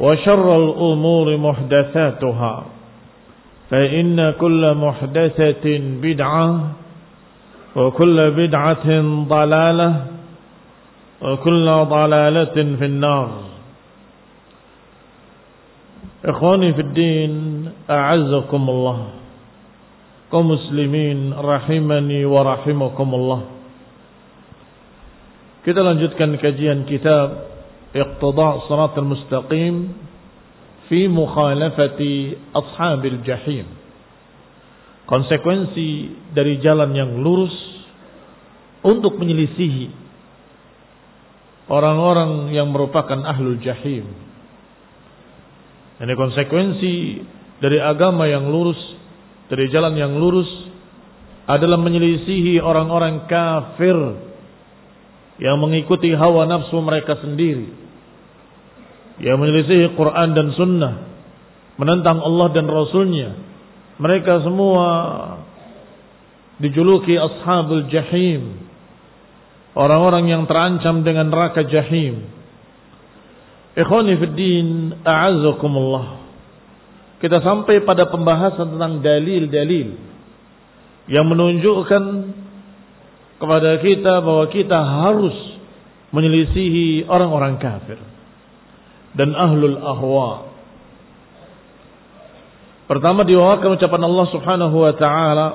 وشر الأمور محدثاتها فإن كل محدثة بدعة وكل بدعة ضلالة وكل ضلالة في النار. إخواني في الدين أعزكم الله muslimin rahimani wa rahimakumullah Kita lanjutkan kajian kitab Iqtida' Siratal Mustaqim fi mukhalafati ashabil jahim Konsekuensi dari jalan yang lurus untuk menyelisihi orang-orang yang merupakan ahlul jahim. Ini konsekuensi dari agama yang lurus dari jalan yang lurus adalah menyelisihi orang-orang kafir yang mengikuti hawa nafsu mereka sendiri yang menyelisihi Quran dan Sunnah menentang Allah dan Rasulnya. Mereka semua dijuluki ashabul jahim. Orang-orang yang terancam dengan neraka jahim. Ikhwani fid din a'azzakumullah. Kita sampai pada pembahasan tentang dalil-dalil yang menunjukkan kepada kita bahwa kita harus menyelisihi orang-orang kafir dan ahlul ahwa. Pertama diwakilkan ucapan Allah Subhanahu wa taala,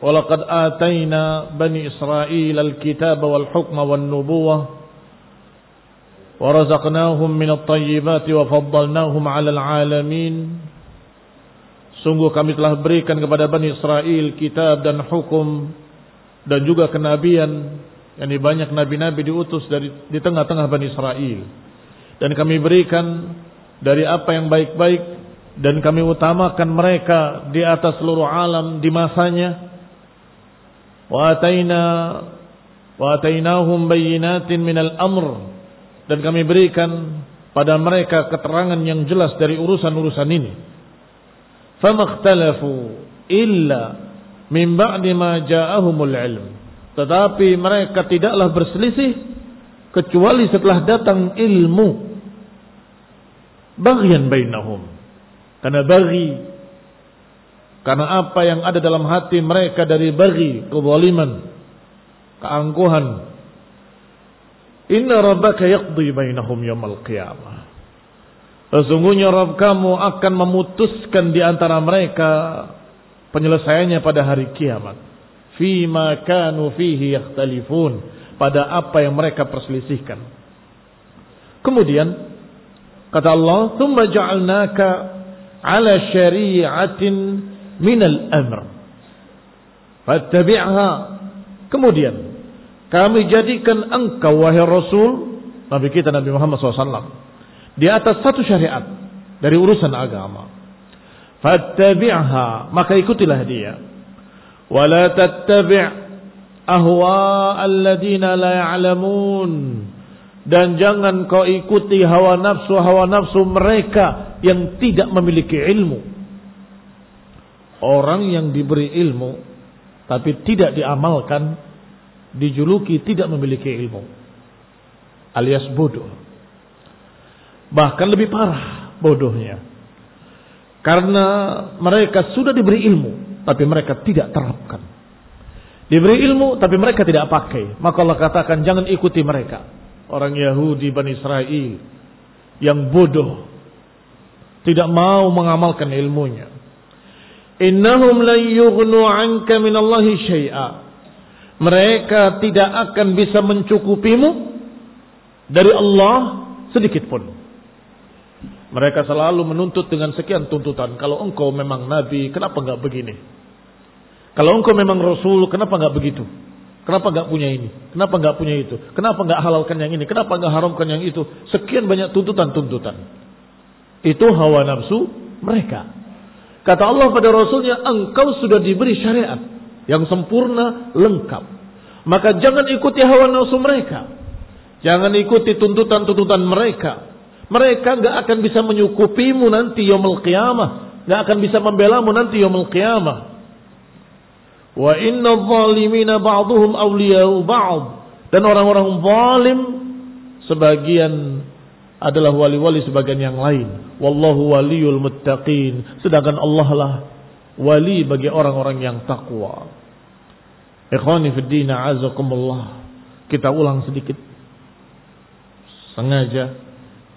"Walaqad ataina bani Israil al-kitaba wal hukma wan nubuwah wa razaqnahum min at-tayyibati wa faddalnahum 'alal 'alamin." Sungguh kami telah berikan kepada Bani Israel kitab dan hukum dan juga kenabian. Yani banyak nabi-nabi diutus dari di tengah-tengah Bani Israel dan kami berikan dari apa yang baik-baik dan kami utamakan mereka di atas seluruh alam di masanya. Wa ataina wa atainahum bayyinatin minal amr. Dan kami berikan pada mereka keterangan yang jelas dari urusan-urusan ini. Famakhtalafu illa min ba'di ma ja'ahumul ilm. Tetapi mereka tidaklah berselisih kecuali setelah datang ilmu. Bagian bainahum. Karena bagi karena apa yang ada dalam hati mereka dari bagi kezaliman keangkuhan. Inna rabbaka yaqdi bainahum yaumil qiyamah. Sesungguhnya Rabb kamu akan memutuskan di antara mereka penyelesaiannya pada hari kiamat. Fima kanu fihi yakhtalifun. Pada apa yang mereka perselisihkan. Kemudian kata Allah, "Tsumma ja'alnaka 'ala syari'atin minal amr." Fattabi'ha. Kemudian kami jadikan engkau wahai Rasul Nabi kita Nabi Muhammad SAW di atas satu syariat dari urusan agama fattabi'ha maka ikutilah dia wala tattabi' ahwa alladziina la ya'lamun dan jangan kau ikuti hawa nafsu hawa nafsu mereka yang tidak memiliki ilmu orang yang diberi ilmu tapi tidak diamalkan dijuluki tidak memiliki ilmu alias bodoh bahkan lebih parah bodohnya karena mereka sudah diberi ilmu, tapi mereka tidak terapkan. Diberi ilmu, tapi mereka tidak pakai. Maka Allah katakan, jangan ikuti mereka. Orang Yahudi, Bani Israel, yang bodoh. Tidak mau mengamalkan ilmunya. Innahum la yughnu anka minallahi syai'a. Mereka tidak akan bisa mencukupimu dari Allah sedikit pun. Mereka selalu menuntut dengan sekian tuntutan. Kalau engkau memang nabi, kenapa enggak begini? Kalau engkau memang rasul, kenapa enggak begitu? Kenapa enggak punya ini? Kenapa enggak punya itu? Kenapa enggak halalkan yang ini? Kenapa enggak haramkan yang itu? Sekian banyak tuntutan-tuntutan. Itu hawa nafsu mereka. Kata Allah pada Rasulnya, engkau sudah diberi syariat yang sempurna, lengkap. Maka jangan ikuti hawa nafsu mereka. Jangan ikuti tuntutan-tuntutan mereka. Mereka nggak akan bisa menyukupimu nanti yaumul qiyamah. Nggak akan bisa membelamu nanti yaumul qiyamah. Wa inna zalimina ba'duhum awliya'u ba'd. Dan orang-orang zalim sebagian adalah wali-wali sebagian yang lain. Wallahu waliyul muttaqin. Sedangkan Allah lah wali bagi orang-orang yang takwa. Ikhwani fi din. Kita ulang sedikit. Sengaja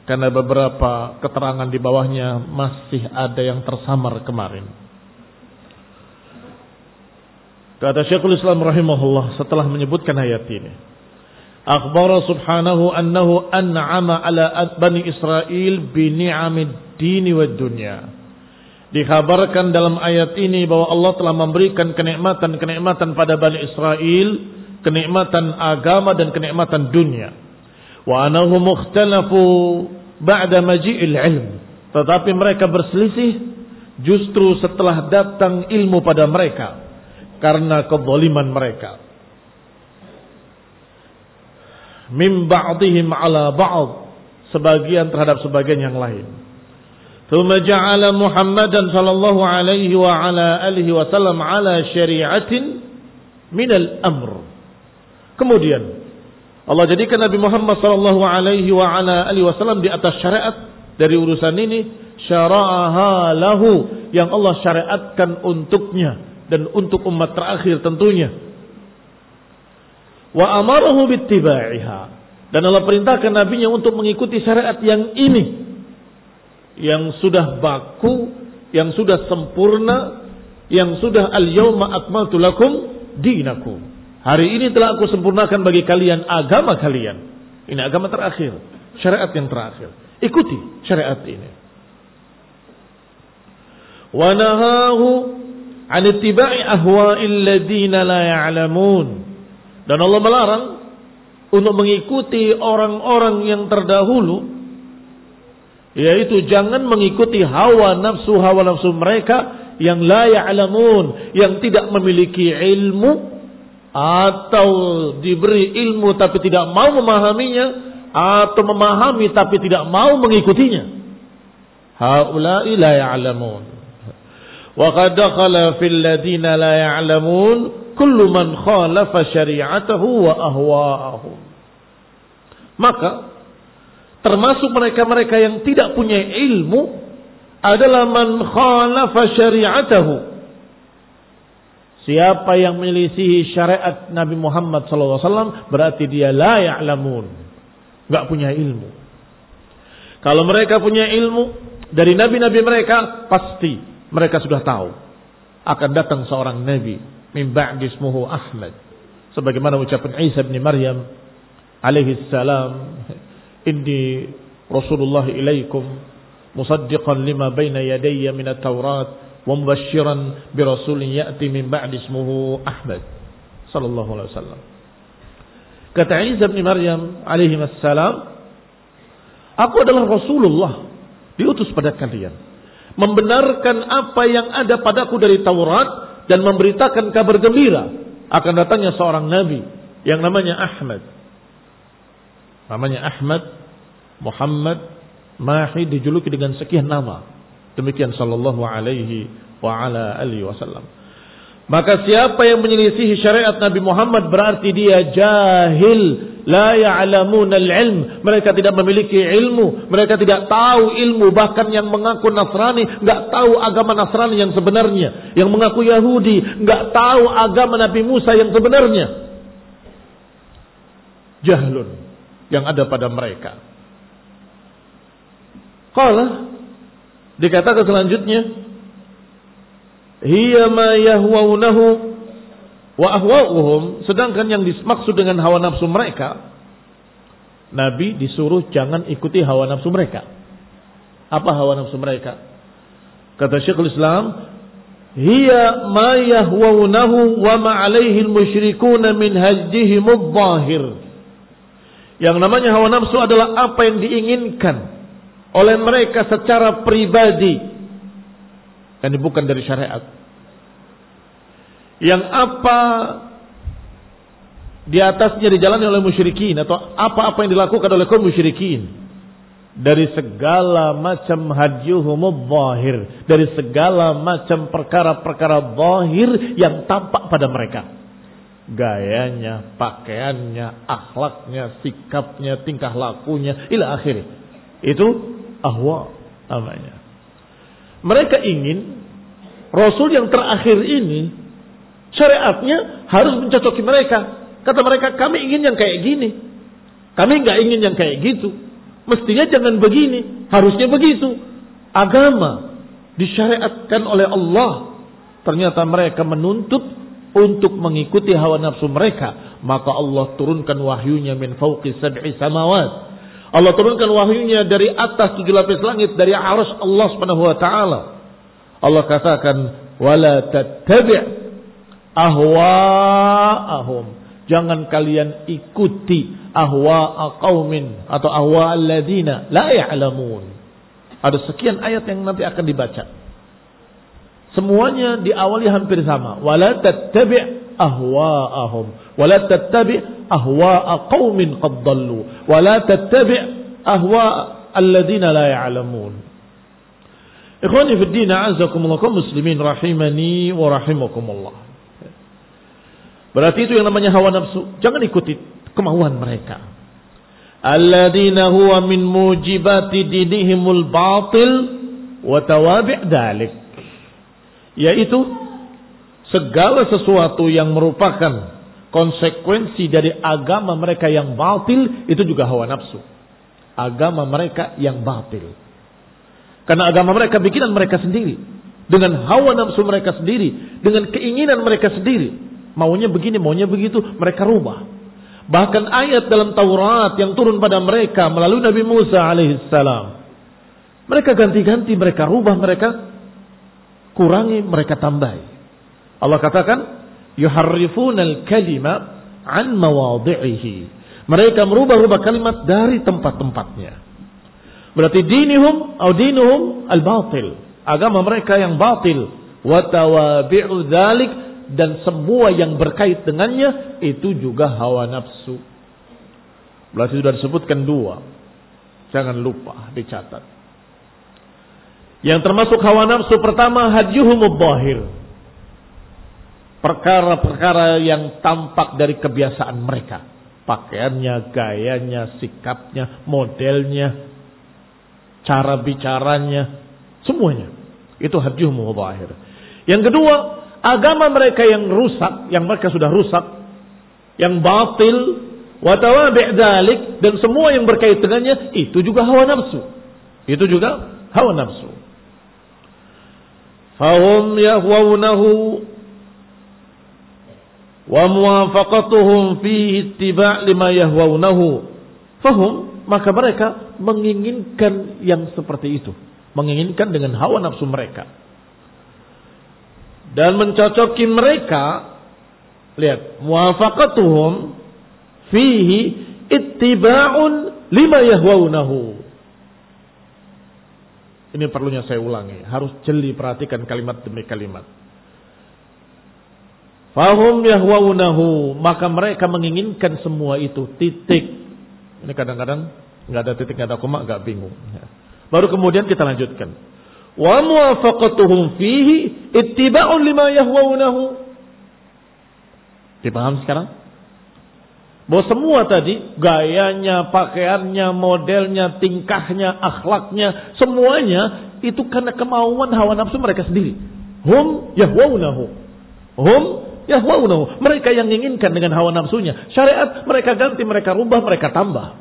karena beberapa keterangan di bawahnya masih ada yang tersamar kemarin. Kata Syekhul Islam rahimahullah setelah menyebutkan ayat ini. Akhbara subhanahu annahu an'ama ala bani Israel bi ni'amid dini wa dunya. Dikhabarkan dalam ayat ini bahwa Allah telah memberikan kenikmatan-kenikmatan pada Bani Israel, kenikmatan agama dan kenikmatan dunia. Wa anahu mukhtalafu ba'da maji'il ilm. Tetapi mereka berselisih justru setelah datang ilmu pada mereka karena kezaliman mereka. Min ba'dihim ala ba'd sebagian terhadap sebagian yang lain. Thumma ja'ala Muhammadan sallallahu alaihi wa ala alihi wasallam ala syari'atin min al-amr. Kemudian Allah jadikan Nabi Muhammad sallallahu alaihi wa ala alihi wasallam di atas syariat dari urusan ini syara'aha lahu yang Allah syariatkan untuknya dan untuk umat terakhir tentunya. Wa amarahu bittiba'iha dan Allah perintahkan nabinya untuk mengikuti syariat yang ini yang sudah baku, yang sudah sempurna, yang sudah al-yauma akmaltu lakum dinakum. Hari ini telah aku sempurnakan bagi kalian agama kalian. Ini agama terakhir. Syariat yang terakhir. Ikuti syariat ini. Wa nahahu an ittiba'i ahwa'il ladina la ya'lamun. Dan Allah melarang untuk mengikuti orang-orang yang terdahulu yaitu jangan mengikuti hawa nafsu hawa nafsu mereka yang la ya'lamun yang tidak memiliki ilmu atau diberi ilmu tapi tidak mau memahaminya atau memahami tapi tidak mau mengikutinya haula'i la ya'lamun wa qad dakhala fil ladina la ya'lamun kullu man khalafa syari'atahu wa ahwa'ahu maka termasuk mereka-mereka yang tidak punya ilmu adalah man khalafa syari'atahu Siapa yang menyelisihi syariat Nabi Muhammad SAW berarti dia la ya'lamun. Gak punya ilmu. Kalau mereka punya ilmu dari nabi-nabi mereka pasti mereka sudah tahu akan datang seorang nabi min ba'di ismuhu Ahmad. Sebagaimana ucapan Isa bin Maryam alaihi salam, "Inni Rasulullah ilaikum musaddiqan lima baina yadayya min at-Taurat wa mubashshiran bi rasulin ya'ti min ba'di ismuhu Ahmad." Sallallahu alaihi wasallam. Kata Isa bin Maryam alaihi salam, "Aku adalah Rasulullah diutus pada kalian." Membenarkan apa yang ada padaku dari Taurat dan memberitakan kabar gembira akan datangnya seorang nabi yang namanya Ahmad. Namanya Ahmad, Muhammad, Mahi dijuluki dengan sekian nama. Demikian sallallahu alaihi wa ala alihi wasallam. Maka siapa yang menyelisihi syariat Nabi Muhammad berarti dia jahil, la ya'lamun al-ilm. Mereka tidak memiliki ilmu, mereka tidak tahu ilmu, bahkan yang mengaku Nasrani enggak tahu agama Nasrani yang sebenarnya, yang mengaku Yahudi enggak tahu agama Nabi Musa yang sebenarnya. Jahlun yang ada pada mereka. Qala Dikatakan selanjutnya, hiya ma yahwaunahu wa ahwauhum, sedangkan yang dimaksud dengan hawa nafsu mereka, Nabi disuruh jangan ikuti hawa nafsu mereka. Apa hawa nafsu mereka? Kata Syekhul Islam, hiya ma yahwaunahu wa ma alaihi al-musyrikuna min hajdihim adh-dhahir. Yang namanya hawa nafsu adalah apa yang diinginkan oleh mereka secara pribadi. Ini bukan dari syariat. Yang apa di atasnya dijalani oleh musyrikin atau apa-apa yang dilakukan oleh kaum musyrikin dari segala macam hadjuhum zahir dari segala macam perkara-perkara zahir yang tampak pada mereka gayanya, pakaiannya, akhlaknya, sikapnya, tingkah lakunya ila akhir itu ahwa namanya. Mereka ingin Rasul yang terakhir ini syariatnya harus mencocoki mereka. Kata mereka, kami ingin yang kayak gini. Kami nggak ingin yang kayak gitu. Mestinya jangan begini, harusnya begitu. Agama disyariatkan oleh Allah. Ternyata mereka menuntut untuk mengikuti hawa nafsu mereka. Maka Allah turunkan wahyunya min fauqi sab'i samawat Allah turunkan wahyunya dari atas tujuh lapis langit dari arus Allah Subhanahu wa taala. Allah katakan wala tattabi' ahwa'ahum. Jangan kalian ikuti ahwa'a qaumin atau ahwa alladzina la ya'lamun. Ada sekian ayat yang nanti akan dibaca. Semuanya diawali hampir sama. Wala tattabi' ahwa'ahum. Wala tattabi' ahwa'a qaumin qad dallu wa la tattabi' ahwa'a alladziina la ya'lamun. Ikhwani fi din a'azzakumullah muslimin rahimani wa rahimakumullah. Berarti itu yang namanya hawa nafsu. Jangan ikuti kemauan mereka. Alladzina huwa min mujibati dinihimul batil wa tawabi' dalik. Yaitu segala sesuatu yang merupakan konsekuensi dari agama mereka yang batil itu juga hawa nafsu. Agama mereka yang batil. Karena agama mereka bikinan mereka sendiri. Dengan hawa nafsu mereka sendiri. Dengan keinginan mereka sendiri. Maunya begini, maunya begitu. Mereka rubah. Bahkan ayat dalam Taurat yang turun pada mereka melalui Nabi Musa alaihissalam. Mereka ganti-ganti, mereka rubah, mereka kurangi, mereka tambahi. Allah katakan, yuharrifunal kalima an mawadhi'ihi. Mereka merubah-rubah kalimat dari tempat-tempatnya. Berarti dinihum atau dinuhum al-batil. Agama mereka yang batil. Wa tawabi'u dzalik dan semua yang berkait dengannya itu juga hawa nafsu. Berarti sudah disebutkan dua. Jangan lupa dicatat. Yang termasuk hawa nafsu pertama hadyuhum bahir perkara-perkara yang tampak dari kebiasaan mereka. Pakaiannya, gayanya, sikapnya, modelnya, cara bicaranya, semuanya. Itu hadjuh mudahir. Yang kedua, agama mereka yang rusak, yang mereka sudah rusak, yang batil, watawabi' dalik dan semua yang berkait dengannya itu juga hawa nafsu. Itu juga hawa nafsu. Fahum yahwaunahu wa muwafaqatuhum fi ittiba' lima yahwaunahu. Fahum? Maka mereka menginginkan yang seperti itu, menginginkan dengan hawa nafsu mereka. Dan mencocoki mereka lihat muwafaqatuhum fihi ittiba'un lima yahwaunahu ini perlunya saya ulangi. Harus jeli perhatikan kalimat demi kalimat fahum yahwaunahu maka mereka menginginkan semua itu titik ini kadang-kadang nggak ada titik nggak ada koma nggak bingung baru kemudian kita lanjutkan wa muwafaqatuhum fihi ittiba'un lima yahwaunahu. Dipaham sekarang? Bahwa semua tadi gayanya, pakaiannya, modelnya, tingkahnya, akhlaknya, semuanya itu karena kemauan hawa nafsu mereka sendiri. Hum yahwaunahu. Hum yahwaunahu. Mereka yang inginkan dengan hawa nafsunya. Syariat mereka ganti, mereka rubah, mereka tambah.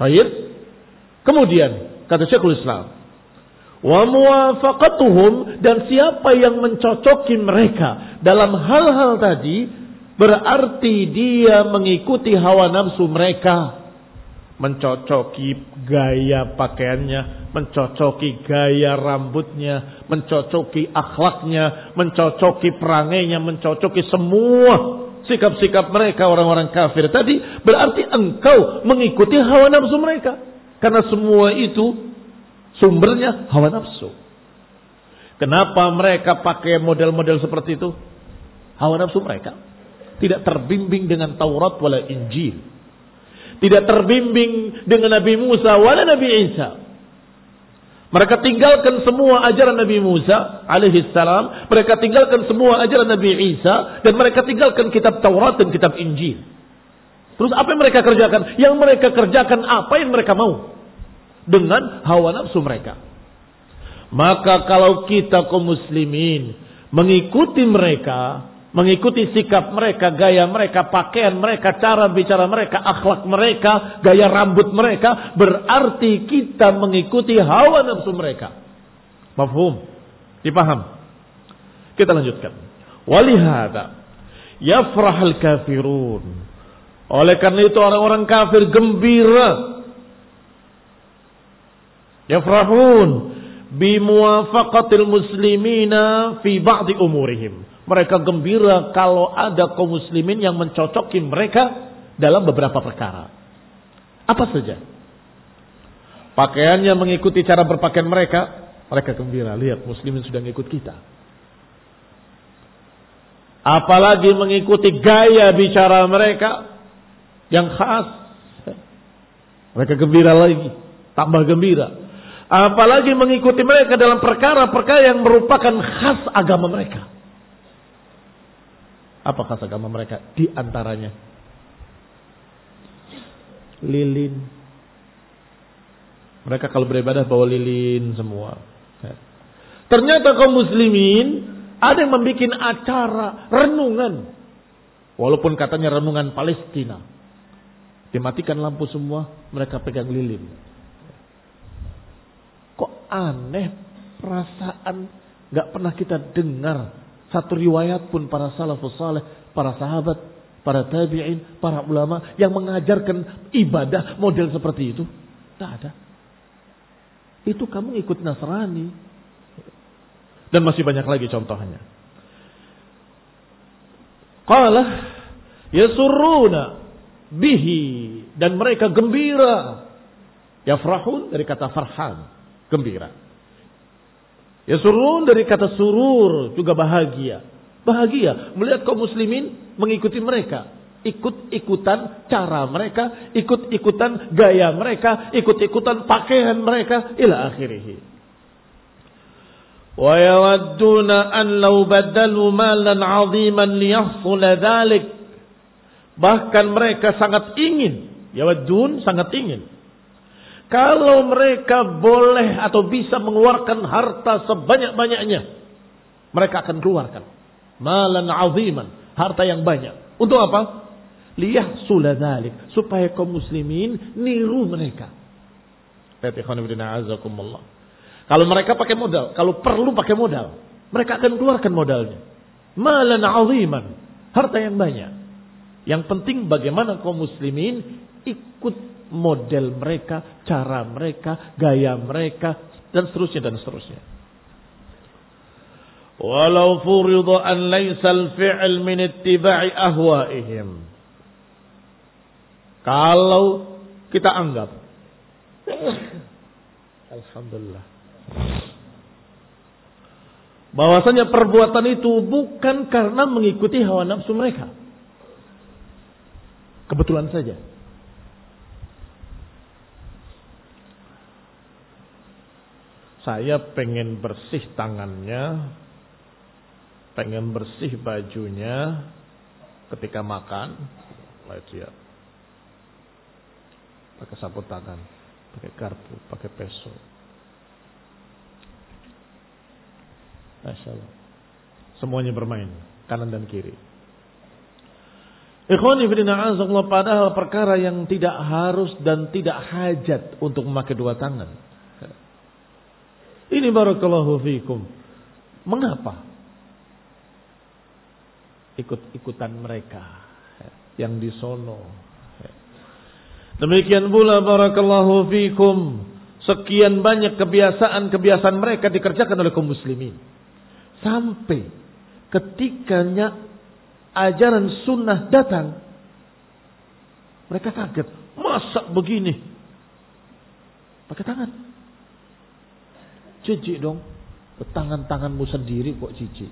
Baik. Kemudian kata Syekhul Islam, wa muwafaqatuhum dan siapa yang mencocoki mereka dalam hal-hal tadi berarti dia mengikuti hawa nafsu mereka mencocoki gaya pakaiannya, mencocoki gaya rambutnya, mencocoki akhlaknya, mencocoki perangainya, mencocoki semua sikap-sikap mereka orang-orang kafir tadi berarti engkau mengikuti hawa nafsu mereka karena semua itu Sumbernya hawa nafsu. Kenapa mereka pakai model-model seperti itu? Hawa nafsu mereka. Tidak terbimbing dengan Taurat wala Injil. Tidak terbimbing dengan Nabi Musa wala Nabi Isa. Mereka tinggalkan semua ajaran Nabi Musa alaihi salam. Mereka tinggalkan semua ajaran Nabi Isa. Dan mereka tinggalkan kitab Taurat dan kitab Injil. Terus apa yang mereka kerjakan? Yang mereka kerjakan apa yang mereka mau dengan hawa nafsu mereka. Maka kalau kita kaum muslimin mengikuti mereka, mengikuti sikap mereka, gaya mereka, pakaian mereka, cara bicara mereka, akhlak mereka, gaya rambut mereka, berarti kita mengikuti hawa nafsu mereka. Mafhum? Dipaham? Kita lanjutkan. Walihada yafrahal kafirun. Oleh karena itu orang-orang kafir gembira Yafrahun bimuwafaqatil muslimina fi ba'di umurihim. Mereka gembira kalau ada kaum muslimin yang mencocoki mereka dalam beberapa perkara. Apa saja? Pakaiannya mengikuti cara berpakaian mereka, mereka gembira. Lihat muslimin sudah ngikut kita. Apalagi mengikuti gaya bicara mereka yang khas. Mereka gembira lagi, tambah gembira. Apalagi mengikuti mereka dalam perkara-perkara yang merupakan khas agama mereka. Apa khas agama mereka? Di antaranya. Lilin. Mereka kalau beribadah bawa lilin semua. Ternyata kaum muslimin ada yang membuat acara renungan. Walaupun katanya renungan Palestina. Dimatikan lampu semua, mereka pegang lilin. Kok aneh perasaan nggak pernah kita dengar satu riwayat pun para salafus saleh, para sahabat, para tabi'in, para ulama yang mengajarkan ibadah model seperti itu. Tidak ada. Itu kamu ikut Nasrani. Dan masih banyak lagi contohnya. Qala yasurruna bihi dan mereka gembira. Yafrahun dari kata farhan gembira. Ya surun dari kata surur juga bahagia. Bahagia melihat kaum muslimin mengikuti mereka. Ikut-ikutan cara mereka, ikut-ikutan gaya mereka, ikut-ikutan pakaian mereka, ila akhirih. Wa yawadduna an law badalu malan 'aziman liyahsul dhalik. Bahkan mereka sangat ingin, yawaddun sangat ingin kalau mereka boleh atau bisa mengeluarkan harta sebanyak-banyaknya, mereka akan keluarkan. Malan aziman. Harta yang banyak. Untuk apa? Liyah suladalik. Supaya kaum muslimin niru mereka. Kalau mereka pakai modal. Kalau perlu pakai modal. Mereka akan keluarkan modalnya. Malan aziman. Harta yang banyak. Yang penting bagaimana kaum muslimin ikut model mereka, cara mereka, gaya mereka, dan seterusnya dan seterusnya. Walau furidu an laysa al-fi'l min ittiba'i ahwa'ihim. Kalau kita anggap Alhamdulillah bahwasanya perbuatan itu bukan karena mengikuti hawa nafsu mereka. Kebetulan saja. Saya pengen bersih tangannya, pengen bersih bajunya ketika makan, lihat ya. Pakai sapu tangan, pakai karpu, pakai peso. Masya. Semuanya bermain, kanan dan kiri. Ikhwan padahal perkara yang tidak harus dan tidak hajat untuk memakai dua tangan. Ini barakallahu fikum. Mengapa? Ikut-ikutan mereka yang di sono. Demikian pula barakallahu fikum. Sekian banyak kebiasaan-kebiasaan mereka dikerjakan oleh kaum muslimin. Sampai ketikanya ajaran sunnah datang. Mereka kaget. Masa begini? Pakai tangan. Jijik dong. Tangan-tanganmu sendiri kok jijik.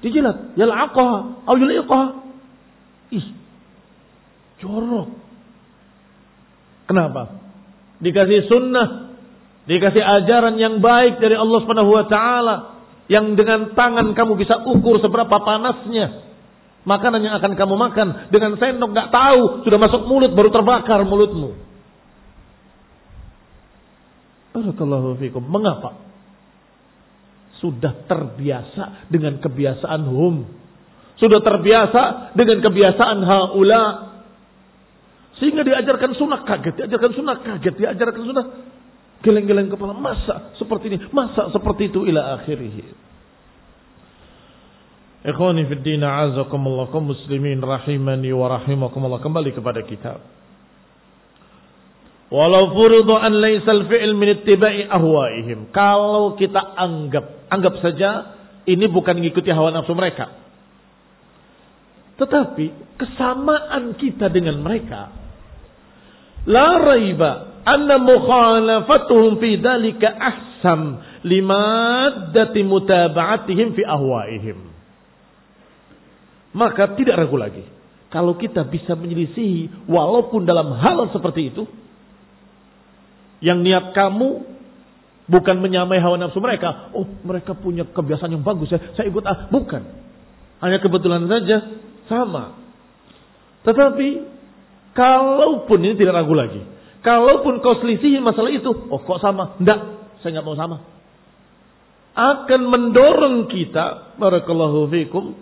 Dijilat. Yal'aqaha. Au yul'iqaha. Ih. Jorok. Kenapa? Dikasih sunnah. Dikasih ajaran yang baik dari Allah Subhanahu wa taala yang dengan tangan kamu bisa ukur seberapa panasnya makanan yang akan kamu makan dengan sendok nggak tahu sudah masuk mulut baru terbakar mulutmu Barakallahu fikum. Mengapa? Sudah terbiasa dengan kebiasaan hum. Sudah terbiasa dengan kebiasaan haula. Sehingga diajarkan sunnah kaget, diajarkan sunnah kaget, diajarkan sunnah geleng-geleng kepala. Masa seperti ini, masa seperti itu ila akhirih. Ikhwani fi din a'azakumullah muslimin rahimani wa rahimakumullah kembali kepada kitab. Walau furidu an laisal fi'il min ittiba'i ahwaihim. Kalau kita anggap, anggap saja ini bukan mengikuti hawa nafsu mereka. Tetapi kesamaan kita dengan mereka la raiba anna mukhalafatuhum fi dalika ahsam limaddati mutaba'atihim fi ahwaihim. Maka tidak ragu lagi. Kalau kita bisa menyelisihi walaupun dalam hal seperti itu, yang niat kamu bukan menyamai hawa nafsu mereka. Oh, mereka punya kebiasaan yang bagus ya. Saya ikut ah, bukan. Hanya kebetulan saja sama. Tetapi kalaupun ini tidak ragu lagi. Kalaupun kau selisihi masalah itu, oh kok sama? Tidak, saya nggak mau sama. Akan mendorong kita, barakallahu fikum,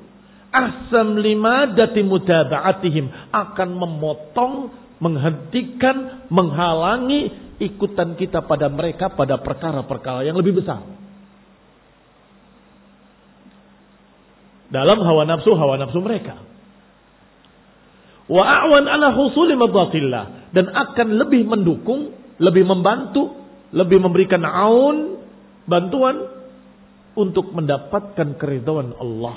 asam lima dati mutaba'atihim akan memotong, menghentikan, menghalangi ikutan kita pada mereka pada perkara-perkara yang lebih besar. Dalam hawa nafsu, hawa nafsu mereka. Wa a'wan ala husuli. Dan akan lebih mendukung, lebih membantu, lebih memberikan aun, bantuan untuk mendapatkan keridhaan Allah.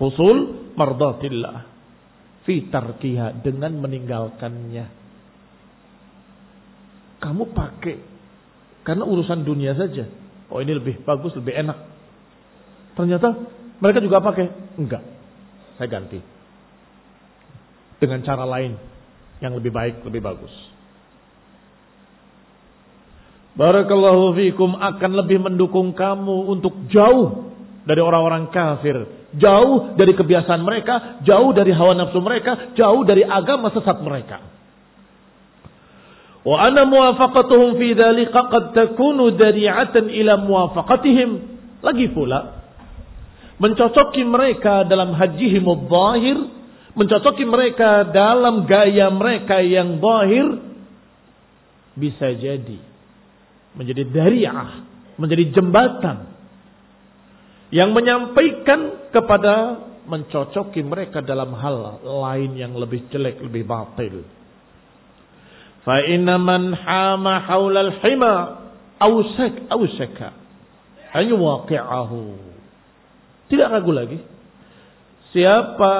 Husul mardatillah. Fi tarkiha dengan meninggalkannya kamu pakai karena urusan dunia saja. Oh ini lebih bagus, lebih enak. Ternyata mereka juga pakai. Enggak. Saya ganti. Dengan cara lain yang lebih baik, lebih bagus. Barakallahu fikum akan lebih mendukung kamu untuk jauh dari orang-orang kafir. Jauh dari kebiasaan mereka, jauh dari hawa nafsu mereka, jauh dari agama sesat mereka. Wa anna muwafaqatuhum fi dzalika qad takunu dari'atan ila muwafaqatihim Lagi pula, mencocoki mereka dalam haji zahir, mencocoki mereka dalam gaya mereka yang zahir, bisa jadi menjadi dariah, menjadi jembatan yang menyampaikan kepada mencocoki mereka dalam hal lain yang lebih jelek, lebih batil. Fa inna man hama haulal hima awsak awsaka an yuwaqi'ahu. Tidak ragu lagi. Siapa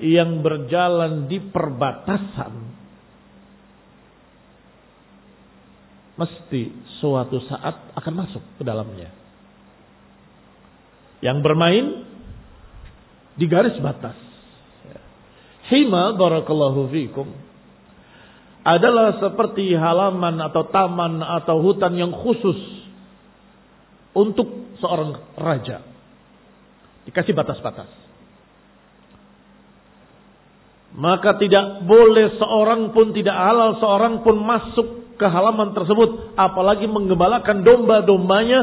yang berjalan di perbatasan mesti suatu saat akan masuk ke dalamnya. Yang bermain di garis batas. Hima barakallahu fikum adalah seperti halaman atau taman atau hutan yang khusus untuk seorang raja. Dikasih batas-batas. Maka tidak boleh seorang pun tidak halal seorang pun masuk ke halaman tersebut apalagi menggembalakan domba-dombanya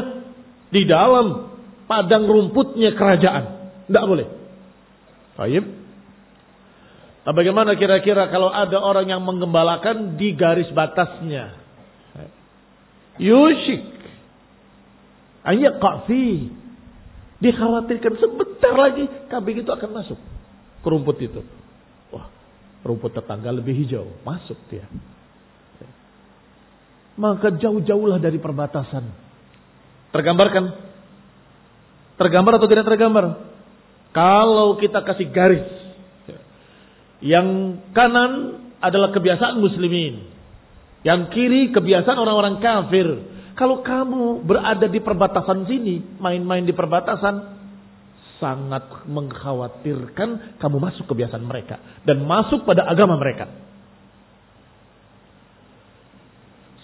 di dalam padang rumputnya kerajaan. Tidak boleh. Baik. Nah, bagaimana kira-kira kalau ada orang yang menggembalakan di garis batasnya? Yushik. Ayat kafi. Dikhawatirkan sebentar lagi kambing itu akan masuk ke rumput itu. Wah, rumput tetangga lebih hijau. Masuk dia. Maka jauh-jauhlah dari perbatasan. Tergambarkan Tergambar atau tidak tergambar? Kalau kita kasih garis. Yang kanan adalah kebiasaan muslimin. Yang kiri kebiasaan orang-orang kafir. Kalau kamu berada di perbatasan sini, main-main di perbatasan, sangat mengkhawatirkan kamu masuk kebiasaan mereka. Dan masuk pada agama mereka.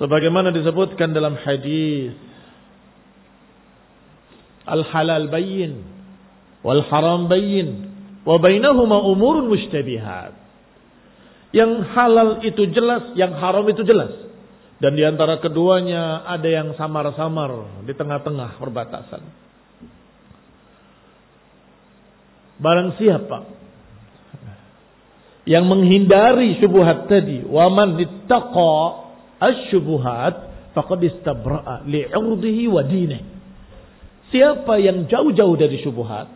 Sebagaimana disebutkan dalam hadis al-halal bayyin wal haram bayyin wa bainahuma umurun mushtabihat. Yang halal itu jelas, yang haram itu jelas. Dan di antara keduanya ada yang samar-samar di tengah-tengah perbatasan. Barang siapa yang menghindari syubhat tadi, wa man ittaqa asy-syubuhat faqad istabra'a li'urdihi wa dinihi. Siapa yang jauh-jauh dari syubhat,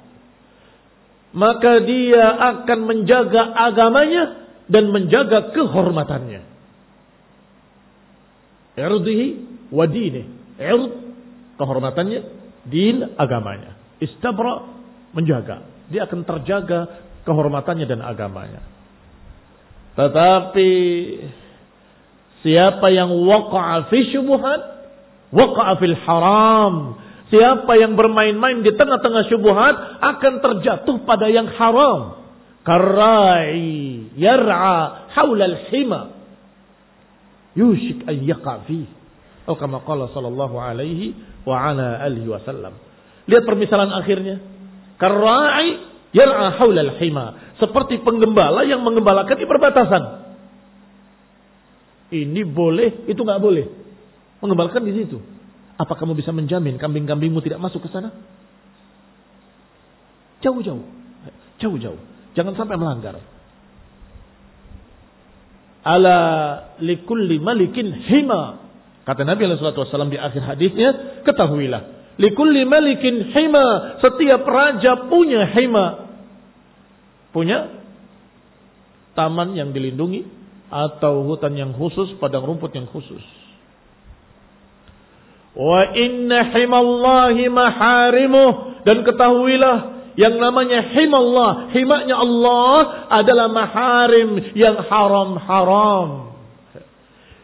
maka dia akan menjaga agamanya dan menjaga kehormatannya. Irdihi wa dini. Ird, kehormatannya, din, agamanya. Istabra, menjaga. Dia akan terjaga kehormatannya dan agamanya. Tetapi siapa yang waqa'a fi syubhat, waqa'a fil haram, Siapa yang bermain-main di tengah-tengah syubhat akan terjatuh pada yang haram. Karai yar'a haula al-hima. Yushik an yaqa fi. Atau kama qala sallallahu alaihi wa ala alihi wasallam. Lihat permisalan akhirnya. Karai yar'a haula al-hima. Seperti penggembala yang menggembalakan di perbatasan. Ini boleh, itu nggak boleh. Menggembalakan di situ. Apa kamu bisa menjamin kambing-kambingmu tidak masuk ke sana? Jauh-jauh. Jauh-jauh. Jangan sampai melanggar. Ala likulli malikin hima. Kata Nabi SAW di akhir hadisnya, ketahuilah. Likulli malikin hima. Setiap raja punya hima. Punya taman yang dilindungi. Atau hutan yang khusus, padang rumput yang khusus. Wa inna himallahi maharimuh. Dan ketahuilah yang namanya himallah. Himaknya Allah adalah maharim yang haram-haram.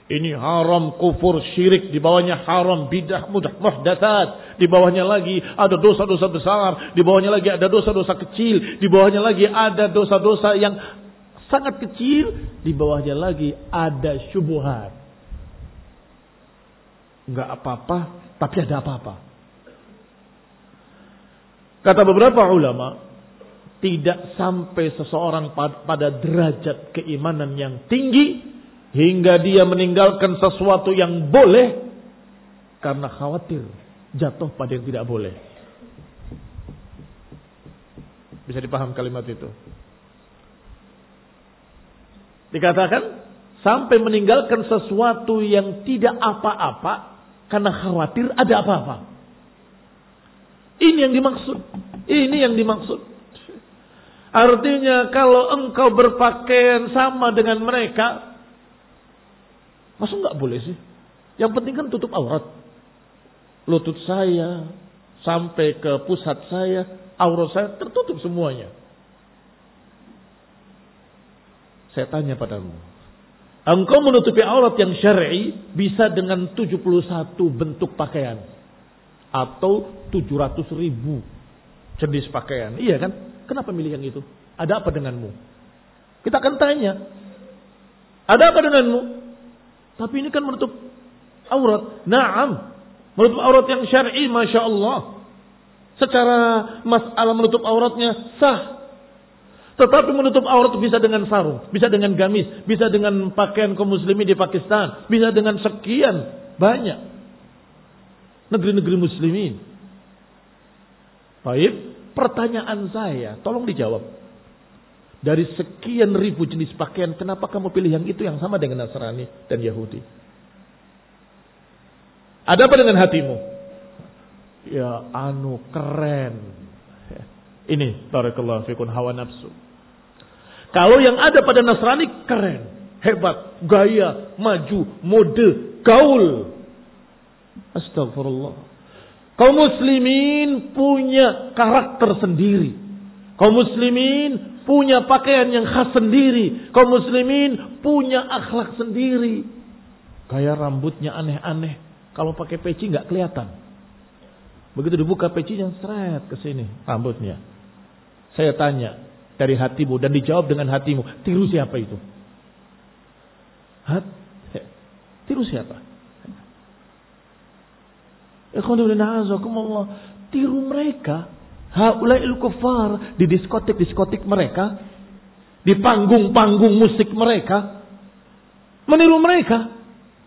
Ini haram kufur syirik. Di bawahnya haram bidah mudah muhdatsat. Di bawahnya lagi ada dosa-dosa besar. Di bawahnya lagi ada dosa-dosa kecil. Di bawahnya lagi ada dosa-dosa yang sangat kecil. Di bawahnya lagi ada syubuhat nggak apa-apa, tapi ada apa-apa. Kata beberapa ulama, tidak sampai seseorang pada derajat keimanan yang tinggi hingga dia meninggalkan sesuatu yang boleh karena khawatir jatuh pada yang tidak boleh. Bisa dipaham kalimat itu. Dikatakan sampai meninggalkan sesuatu yang tidak apa-apa karena khawatir ada apa-apa. Ini yang dimaksud. Ini yang dimaksud. Artinya kalau engkau berpakaian sama dengan mereka, masa nggak boleh sih? Yang penting kan tutup aurat. Lutut saya sampai ke pusat saya, aurat saya tertutup semuanya. Saya tanya padamu. Engkau menutupi aurat yang syar'i bisa dengan 71 bentuk pakaian. Atau 700 ribu jenis pakaian. Iya kan? Kenapa milih yang itu? Ada apa denganmu? Kita akan tanya. Ada apa denganmu? Tapi ini kan menutup aurat. Naam. Menutup aurat yang syar'i, Masya Allah. Secara masalah menutup auratnya sah. Tetapi menutup aurat bisa dengan sarung, bisa dengan gamis, bisa dengan pakaian kaum muslimin di Pakistan, bisa dengan sekian banyak negeri-negeri muslimin. Baik, pertanyaan saya, tolong dijawab. Dari sekian ribu jenis pakaian, kenapa kamu pilih yang itu yang sama dengan Nasrani dan Yahudi? Ada apa dengan hatimu? Ya anu keren. Ini barakallahu fikun hawa nafsu. Kalau yang ada pada Nasrani keren, hebat, gaya, maju, mode, gaul. Astagfirullah. Kaum muslimin punya karakter sendiri. Kaum muslimin punya pakaian yang khas sendiri. Kaum muslimin punya akhlak sendiri. Gaya rambutnya aneh-aneh. Kalau pakai peci nggak kelihatan. Begitu dibuka pecinya, seret ke sini rambutnya. Saya tanya, dari hatimu dan dijawab dengan hatimu. Tiru siapa itu? Hat? Tiru siapa? Tiru mereka. Haulail kufar. Di diskotik-diskotik mereka. Di panggung-panggung musik mereka. Meniru mereka.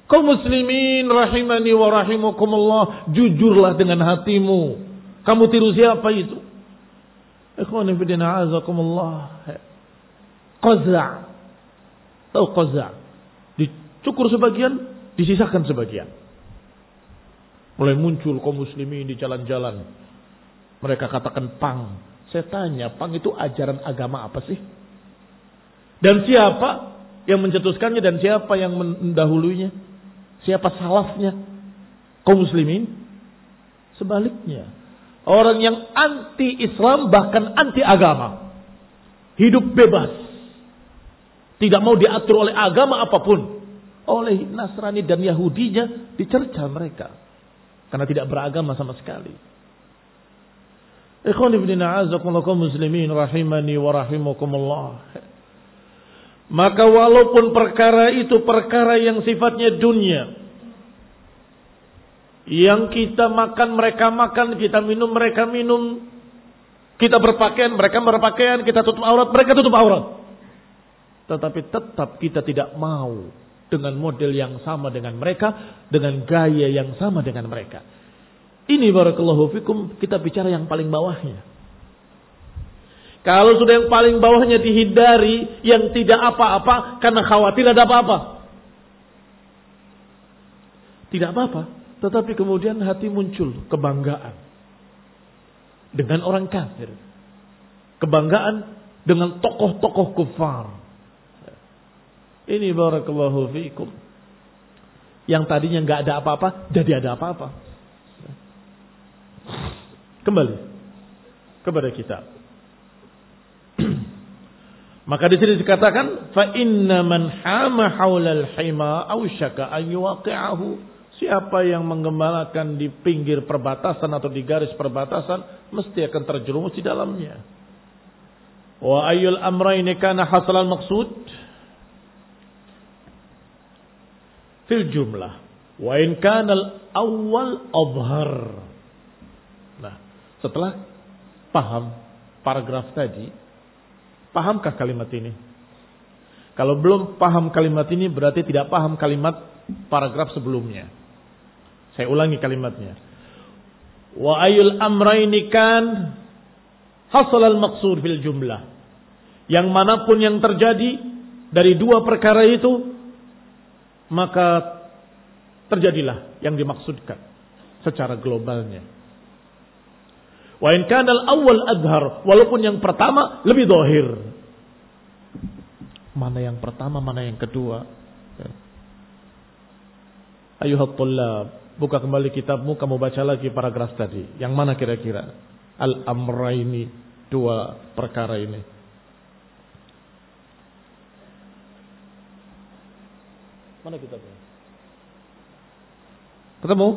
Kau muslimin rahimani wa rahimakumullah. Jujurlah dengan hatimu. Kamu tiru siapa itu? Ikhwan fillah azakumullah. Qaza'. Tahu qaza'? Dicukur sebagian, disisakan sebagian. Mulai muncul kaum muslimin di jalan-jalan. Mereka katakan pang. Saya tanya, pang itu ajaran agama apa sih? Dan siapa yang mencetuskannya dan siapa yang mendahulunya? Siapa salafnya? Kaum muslimin? Sebaliknya. Orang yang anti Islam bahkan anti agama. Hidup bebas. Tidak mau diatur oleh agama apa pun. Oleh Nasrani dan Yahudinya dicerca mereka. Karena tidak beragama sama sekali. Ikhwan. Maka walaupun perkara itu perkara yang sifatnya dunia. Yang kita makan mereka makan, kita minum mereka minum. Kita berpakaian, mereka berpakaian, kita tutup aurat, mereka tutup aurat. Tetapi tetap kita tidak mau dengan model yang sama dengan mereka, dengan gaya yang sama dengan mereka. Ini barakallahu fikum kita bicara yang paling bawahnya. Kalau sudah yang paling bawahnya dihindari, yang tidak apa-apa karena khawatir ada apa-apa. Tidak apa-apa. Tetapi kemudian hati muncul kebanggaan dengan orang kafir. Kebanggaan dengan tokoh-tokoh kufar. Ini barakallahu fiikum. Yang tadinya nggak ada apa-apa, jadi ada apa-apa. Kembali kepada kita. Maka di sini dikatakan fa inna man hama haulal hima au syaka an yuwaqi'ahu Siapa yang menggembalakan di pinggir perbatasan atau di garis perbatasan mesti akan terjerumus di dalamnya. Wa ayyul amrayni kana hasalan maksud fil jumlah wa in kana al awwal adhar. Nah, setelah paham paragraf tadi, pahamkah kalimat ini? Kalau belum paham kalimat ini berarti tidak paham kalimat paragraf sebelumnya. Saya ulangi kalimatnya. Wa ayul amraini kan hasal al-maqsud fil jumlah. Yang mana pun yang terjadi dari dua perkara itu, maka terjadilah yang dimaksudkan secara globalnya. Wa in kana al-awwal adhar, walaupun yang pertama lebih dohir. Mana yang pertama, mana yang kedua. Ayuhat tullab, buka kembali kitabmu, kamu baca lagi paragraf tadi. Yang mana kira-kira? Al-amraini, dua perkara ini. Mana kitabnya? Ketemu?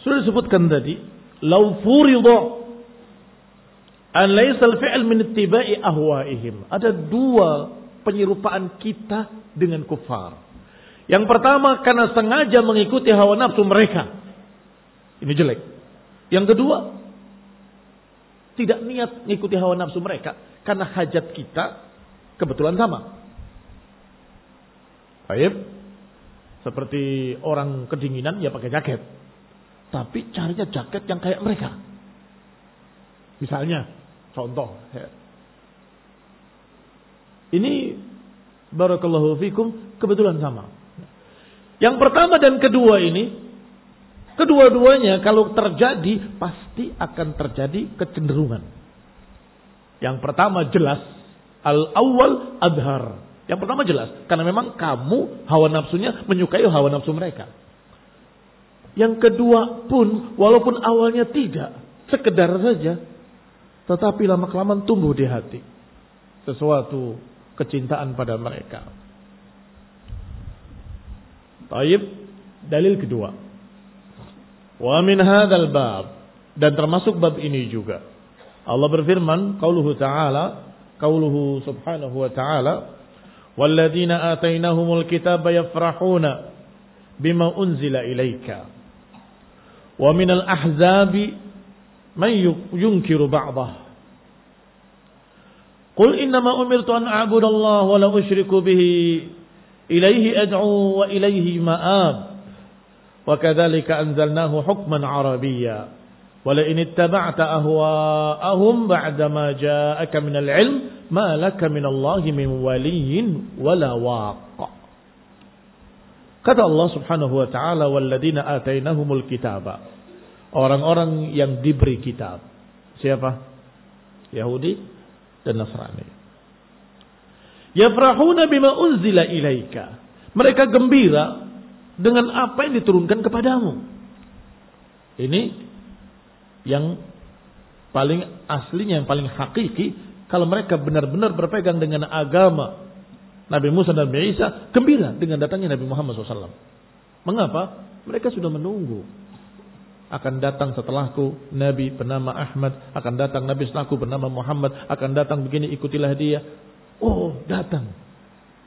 Sudah disebutkan tadi, lau furidu an laysa al-fi'l min ittiba'i ahwa'ihim. Ada dua penyerupaan kita dengan kufar. Yang pertama karena sengaja mengikuti hawa nafsu mereka. Ini jelek. Yang kedua, tidak niat mengikuti hawa nafsu mereka karena hajat kita kebetulan sama. Baik. Seperti orang kedinginan ya pakai jaket. Tapi carinya jaket yang kayak mereka. Misalnya, contoh. Ya. Ini barakallahu fikum kebetulan sama. Yang pertama dan kedua ini, kedua-duanya kalau terjadi pasti akan terjadi kecenderungan. Yang pertama jelas al-awwal adhar. Yang pertama jelas karena memang kamu hawa nafsunya menyukai hawa nafsu mereka. Yang kedua pun walaupun awalnya tidak, sekedar saja tetapi lama kelamaan tumbuh di hati sesuatu kecintaan pada mereka. Taib dalil kedua. Wa min hadzal bab dan termasuk bab ini juga. Allah berfirman, qauluhu ta'ala, qauluhu subhanahu wa ta'ala, "Walladzina atainahumul kitaba yafrahuna bima unzila ilaika." Wa minal ahzabi man yunkiru ba'dah. Qul innama umirtu an a'budallaha wa la usyriku bihi إليه أدعو وإليه مآب وكذلك أنزلناه حكما عربيا ولئن اتبعت أهواءهم بعدما جاءك من العلم ما لك من الله من ولي ولا واق Kata Allah subhanahu wa ta'ala Walladina atainahumul kitaba Orang-orang yang diberi kitab Siapa? Yahudi dan Nasrani Yafrahuna bima unzila ilaika. Mereka gembira dengan apa yang diturunkan kepadamu. Ini yang paling aslinya, yang paling hakiki. Kalau mereka benar-benar berpegang dengan agama Nabi Musa dan Nabi Isa, gembira dengan datangnya Nabi Muhammad SAW. Mengapa? Mereka sudah menunggu. Akan datang setelahku Nabi bernama Ahmad, akan datang Nabi setelahku bernama Muhammad, akan datang begini ikutilah dia. Oh, datang.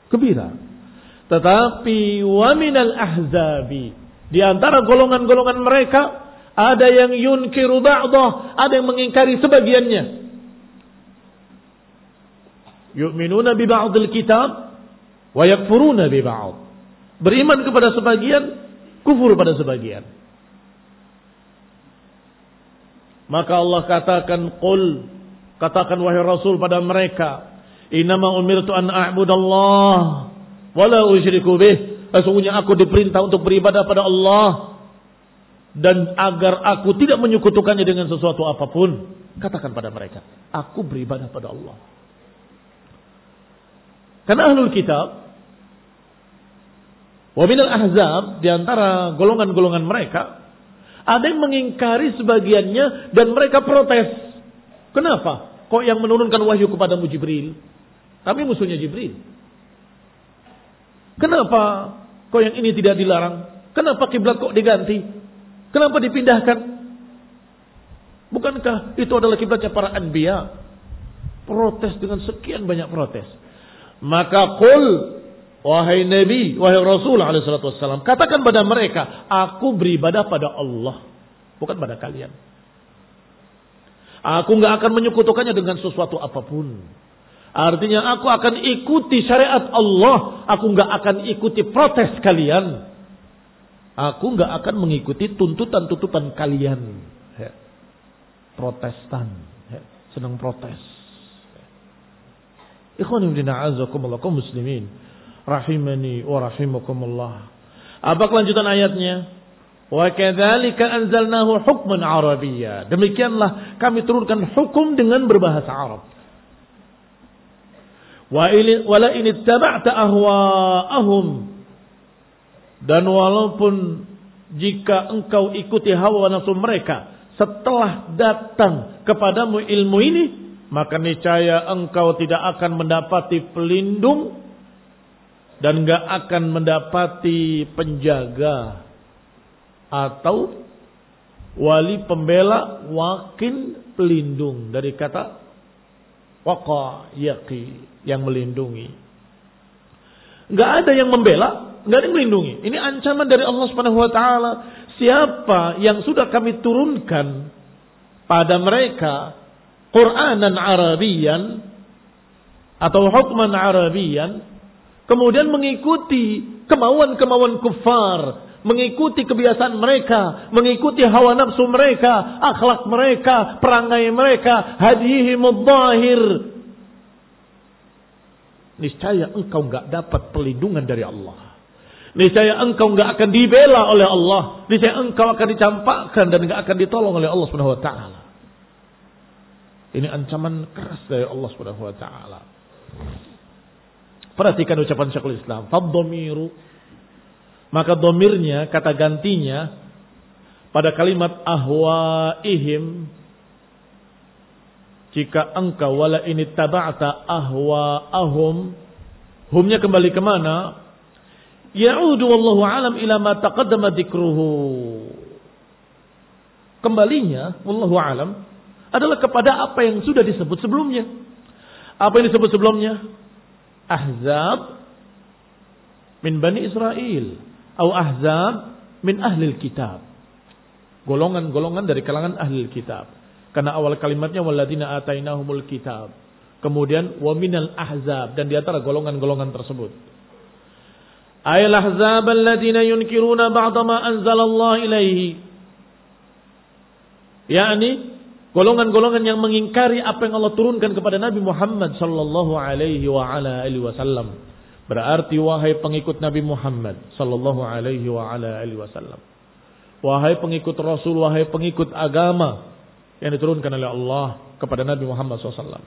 Gembira. Tetapi waminal ahzabi. Di antara golongan-golongan mereka ada yang yunkiru ba'dah, ada yang mengingkari sebagiannya. Yu'minuna bi ba'dil kitab wa yakfuruna bi ba'd. Beriman kepada sebagian, kufur pada sebagian. Maka Allah katakan qul katakan wahai Rasul pada mereka Inama umirtu an a'budallah wala usyriku bih. Sesungguhnya aku diperintah untuk beribadah pada Allah dan agar aku tidak menyekutukannya dengan sesuatu apa pun. Katakan pada mereka, aku beribadah pada Allah. Karena ahlul kitab wa minal ahzab di antara golongan-golongan mereka ada yang mengingkari sebagiannya dan mereka protes. Kenapa? Kok yang menurunkan wahyu kepada Jibril? Tapi musuhnya Jibril. Kenapa kok yang ini tidak dilarang? Kenapa kiblat kok diganti? Kenapa dipindahkan? Bukankah itu adalah kiblatnya para anbiya? Protes dengan sekian banyak protes. Maka kul wahai Nabi, wahai Rasul alaihi katakan pada mereka, aku beribadah pada Allah, bukan pada kalian. Aku nggak akan menyekutukannya dengan sesuatu apa pun. Artinya aku akan ikuti syariat Allah. Aku nggak akan ikuti protes kalian. Aku nggak akan mengikuti tuntutan-tuntutan kalian. Protestan, senang protes. Ikhwan ibn a'azakumullah kaum muslimin rahimani wa rahimakumullah. Apa kelanjutan ayatnya? Wa kadzalika anzalnahu hukman arabiyya. Demikianlah kami turunkan hukum dengan berbahasa Arab. Wa wala in ittaba'ta ahwa'ahum. Dan walaupun jika engkau ikuti hawa nafsu mereka setelah datang kepadamu ilmu ini maka niscaya engkau tidak akan mendapati pelindung dan enggak akan mendapati penjaga atau wali pembela wakil pelindung. Dari kata waqa yaqi yang melindungi. Enggak ada yang membela, enggak ada yang melindungi. Ini ancaman dari Allah Subhanahu wa taala. Siapa yang sudah kami turunkan pada mereka Quranan Arabian atau hukman Arabian Kemudian mengikuti kemauan-kemauan kufar, mengikuti kebiasaan mereka, mengikuti hawa nafsu mereka, akhlak mereka, perangai mereka, hadihi mudahir. Niscaya engkau nggak dapat perlindungan dari Allah. Niscaya engkau nggak akan dibela oleh Allah. Niscaya engkau akan dicampakkan dan nggak akan ditolong oleh Allah Subhanahu wa taala. Ini ancaman keras dari Allah Subhanahu wa taala. Perhatikan ucapan Syekhul Islam. Faddomiru. Maka domirnya, kata gantinya, pada kalimat ahwaihim, jika engkau wala ini taba'ta ahwaahum, humnya kembali ke mana? Ya'udu wallahu alam ila ma taqaddama dikruhu. Kembalinya, wallahu alam, adalah kepada apa yang sudah disebut sebelumnya. Apa yang disebut sebelumnya? ahzab min Bani Israel atau ahzab min ahli kitab. Golongan-golongan dari kalangan ahli kitab. Karena awal kalimatnya waladina atainahumul kitab. Kemudian wa minal ahzab dan di antara golongan-golongan tersebut. Ayal ahzab alladziina yunkiruna ba'da ma anzalallah ilaihi. yakni golongan-golongan yang mengingkari apa yang Allah turunkan kepada Nabi Muhammad sallallahu alaihi wa ala alihi wasallam. Berarti wahai pengikut Nabi Muhammad sallallahu alaihi wa ala alihi wasallam. Wahai pengikut Rasul, wahai pengikut agama yang diturunkan oleh Allah kepada Nabi Muhammad SAW.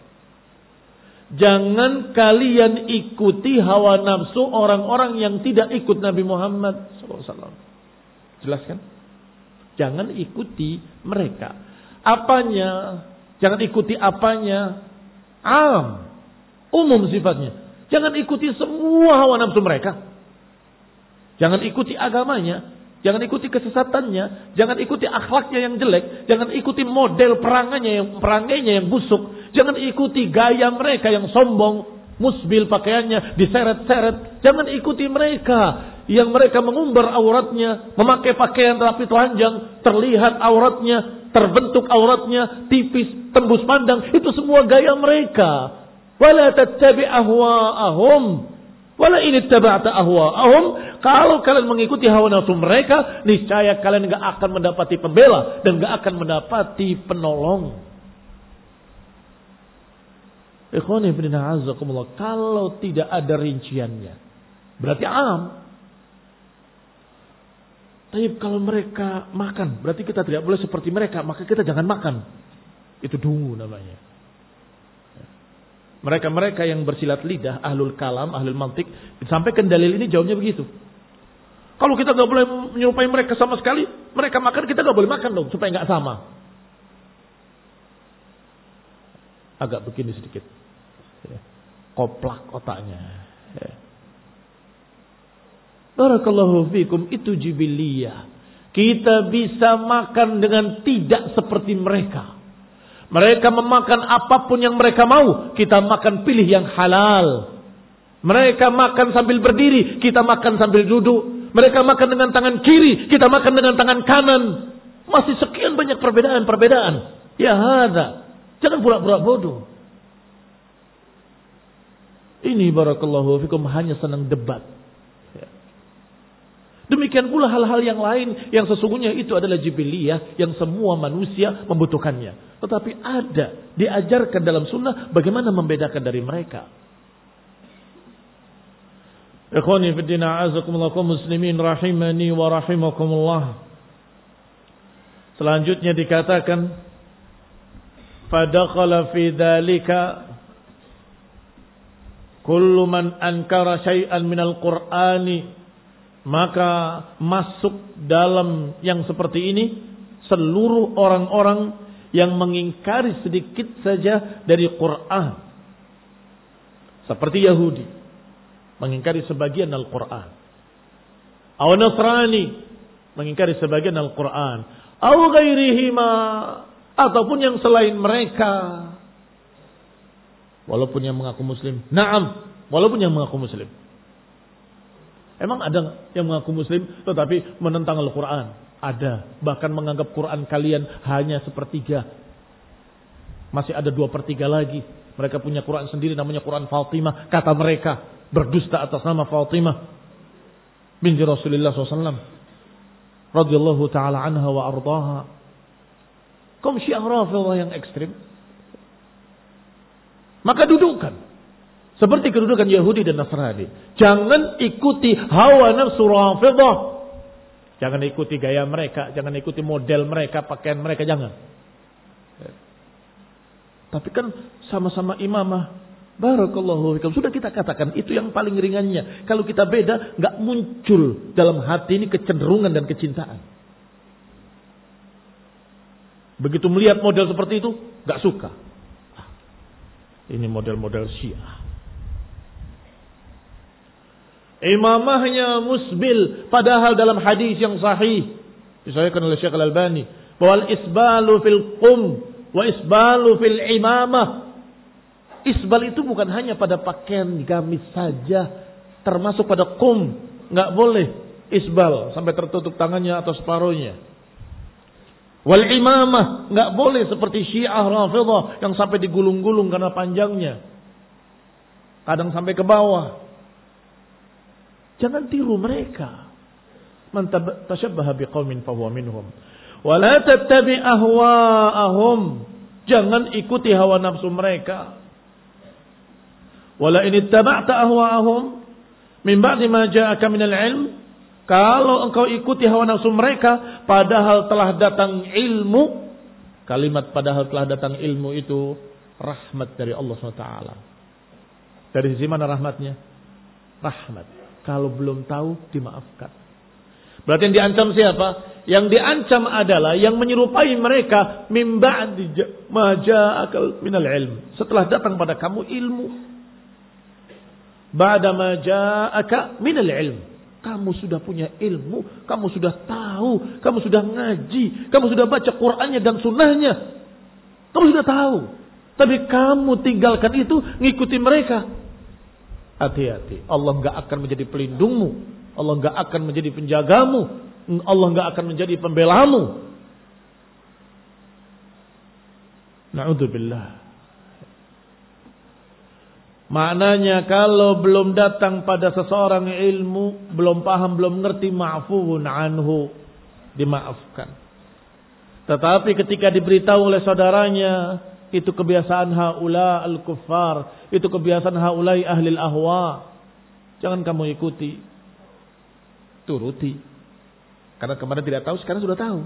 Jangan kalian ikuti hawa nafsu orang-orang yang tidak ikut Nabi Muhammad SAW. Jelaskan? Jangan ikuti mereka apanya, jangan ikuti apanya. Am, umum sifatnya. Jangan ikuti semua hawa nafsu mereka. Jangan ikuti agamanya, jangan ikuti kesesatannya, jangan ikuti akhlaknya yang jelek, jangan ikuti model perangainya yang perangainya yang busuk, jangan ikuti gaya mereka yang sombong, musbil pakaiannya diseret-seret, jangan ikuti mereka yang mereka mengumbar auratnya, memakai pakaian rapi telanjang, terlihat auratnya, terbentuk auratnya tipis, tembus pandang, itu semua gaya mereka. Wala tattabi ahwa'ahum. Wala ini taba'ta ahwa'ahum. Kalau kalian mengikuti hawa nafsu mereka, niscaya kalian enggak akan mendapati pembela dan enggak akan mendapati penolong. Ikhwani ibn Kalau tidak ada rinciannya. Berarti am. Tapi kalau mereka makan, berarti kita tidak boleh seperti mereka, maka kita jangan makan. Itu dungu namanya. Mereka-mereka yang bersilat lidah, ahlul kalam, ahlul mantik, disampaikan dalil ini jauhnya begitu. Kalau kita nggak boleh menyerupai mereka sama sekali, mereka makan kita nggak boleh makan dong supaya nggak sama. Agak begini sedikit, koplak otaknya. Barakallahu fikum itu jibiliyah. Kita bisa makan dengan tidak seperti mereka. Mereka memakan apa pun yang mereka mau. Kita makan pilih yang halal. Mereka makan sambil berdiri. Kita makan sambil duduk. Mereka makan dengan tangan kiri. Kita makan dengan tangan kanan. Masih sekian banyak perbedaan-perbedaan. Ya ada. Jangan pura-pura bodoh. Ini barakallahu fikum hanya senang debat. Demikian pula hal-hal yang lain yang sesungguhnya itu adalah jibiliyah yang semua manusia membutuhkannya. Tetapi ada diajarkan dalam sunnah bagaimana membedakan dari mereka. Ikhwani fi din a'azakumullah muslimin rahimani wa rahimakumullah. Selanjutnya dikatakan fadakhala fi dzalika kullu man ankara syai'an minal qur'ani maka masuk dalam yang seperti ini seluruh orang-orang yang mengingkari sedikit saja dari Quran. Seperti Yahudi mengingkari sebagian Al-Quran. Aw Nasrani mengingkari sebagian Al-Quran. Ghairihima ataupun yang selain mereka. Walaupun yang mengaku muslim. Naam, walaupun yang mengaku muslim. Emang ada yang mengaku muslim tetapi menentang Al-Quran? Ada. Bahkan menganggap Quran kalian hanya sepertiga. Masih ada dua per tiga lagi. Mereka punya Quran sendiri namanya Quran Fatimah. Kata mereka berdusta atas nama Fatimah. Binti Rasulullah SAW. Radiyallahu ta'ala anha wa ardaha. Kaum syiah yang ekstrim. Maka dudukan seperti kedudukan Yahudi dan Nasrani. Jangan ikuti hawa nafsu rafidah. Jangan ikuti gaya mereka, jangan ikuti model mereka, pakaian mereka, jangan. Tapi kan sama-sama imamah. Barakallahu fikum. Sudah kita katakan itu yang paling ringannya. Kalau kita beda, nggak muncul dalam hati ini kecenderungan dan kecintaan. Begitu melihat model seperti itu, nggak suka. Ah, ini model-model Syiah. Imamahnya musbil. Padahal dalam hadis yang sahih. Disahihkan oleh Syekh Al-Albani. Bahwa isbalu fil qum. Wa isbalu fil imamah. Isbal itu bukan hanya pada pakaian gamis saja. Termasuk pada kum. Nggak boleh isbal. Sampai tertutup tangannya atau separuhnya. Wal imamah. Nggak boleh seperti syiah rafidah. Yang sampai digulung-gulung karena panjangnya. Kadang sampai ke bawah. Jangan tiru mereka. Man tashabbaha biqaumin fahuwa minhum. Wa la tattabi ahwa'ahum. Jangan ikuti hawa nafsu mereka. Wala in ittaba'ta ahwa'ahum min ba'di ma ja'aka minal ilm kalau engkau ikuti hawa nafsu mereka padahal telah datang ilmu kalimat padahal telah datang ilmu itu rahmat dari Allah SWT. Dari sisi mana rahmatnya? Rahmat. Kalau belum tahu, dimaafkan. Berarti yang diancam siapa? Yang diancam adalah yang menyerupai mereka mimba maja akal minal ilm. Setelah datang pada kamu ilmu. Ba'da maja akal minal ilm. Kamu sudah punya ilmu, kamu sudah tahu, kamu sudah ngaji, kamu sudah baca Qur'annya dan sunnahnya. Kamu sudah tahu. Tapi kamu tinggalkan itu, ngikuti mereka. Hati-hati. Allah nggak akan menjadi pelindungmu. Allah nggak akan menjadi penjagamu. Allah nggak akan menjadi pembelamu. Na'udzubillah. Maknanya kalau belum datang pada seseorang ilmu, belum paham, belum ngerti ma'fuun anhu, dimaafkan. Tetapi ketika diberitahu oleh saudaranya, itu kebiasaan haula al-kuffar. Itu kebiasaan haulai ahli ahwa. Jangan kamu ikuti. Turuti. Karena kemarin tidak tahu, sekarang sudah tahu.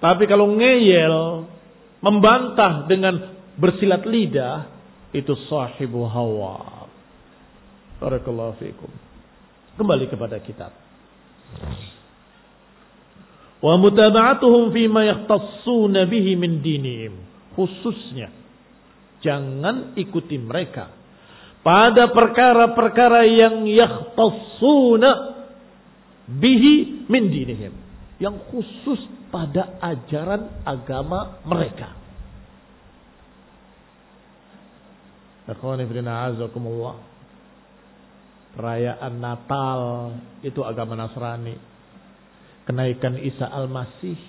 Tapi kalau ngeyel, membantah dengan bersilat lidah, itu sahibu hawa. Barakallahu fiikum. Kembali kepada kitab. Wa mutaba'atuhum fima yahtassuna bihi min dinihim khususnya. Jangan ikuti mereka pada perkara-perkara yang yakhtassuna bihi min dinihim. Yang khusus pada ajaran agama mereka. Perayaan Natal itu agama Nasrani. Kenaikan Isa Al-Masih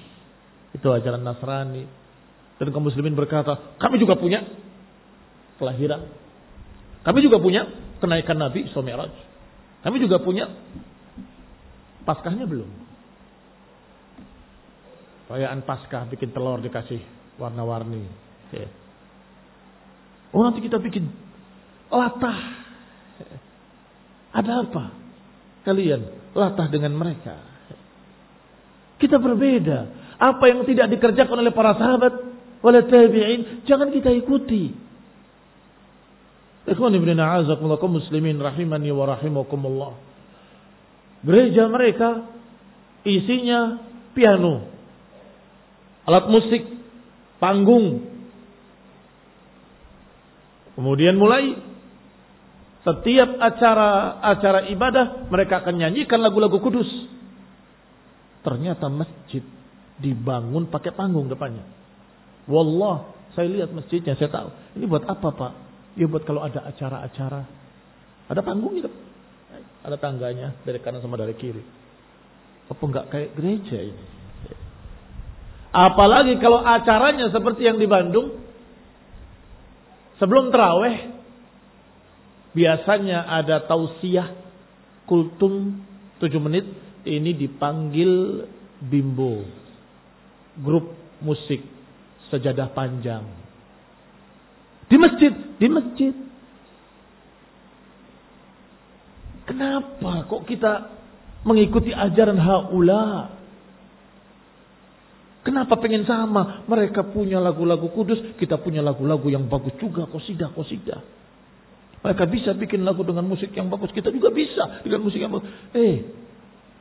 itu ajaran Nasrani dan kaum muslimin berkata, kami juga punya kelahiran. Kami juga punya kenaikan Nabi Isra. Kami juga punya Paskahnya belum. Perayaan Paskah bikin telur dikasih warna-warni. Ya. Oh nanti kita bikin latah. Ada apa? Kalian latah dengan mereka. Kita berbeda. Apa yang tidak dikerjakan oleh para sahabat, oleh tabi'in, jangan kita ikuti. Ikhwan ibn a'azakumullah muslimin rahimani wa rahimakumullah. Gereja mereka isinya piano, alat musik, panggung. Kemudian mulai setiap acara-acara ibadah mereka akan nyanyikan lagu-lagu kudus. Ternyata masjid dibangun pakai panggung depannya. Wallah, saya lihat masjidnya, saya tahu. Ini buat apa pak? Ya buat kalau ada acara-acara. Ada panggung gitu. Ada tangganya dari kanan sama dari kiri. Apa enggak kayak gereja ini? Apalagi kalau acaranya seperti yang di Bandung. Sebelum terawih. Biasanya ada tausiah kultum 7 menit. Ini dipanggil bimbo. Grup musik sejadah panjang. Di masjid, di masjid. Kenapa kok kita mengikuti ajaran haula? Kenapa pengen sama? Mereka punya lagu-lagu kudus, kita punya lagu-lagu yang bagus juga, kosidah, kosidah. Mereka bisa bikin lagu dengan musik yang bagus, kita juga bisa dengan musik yang bagus. Eh,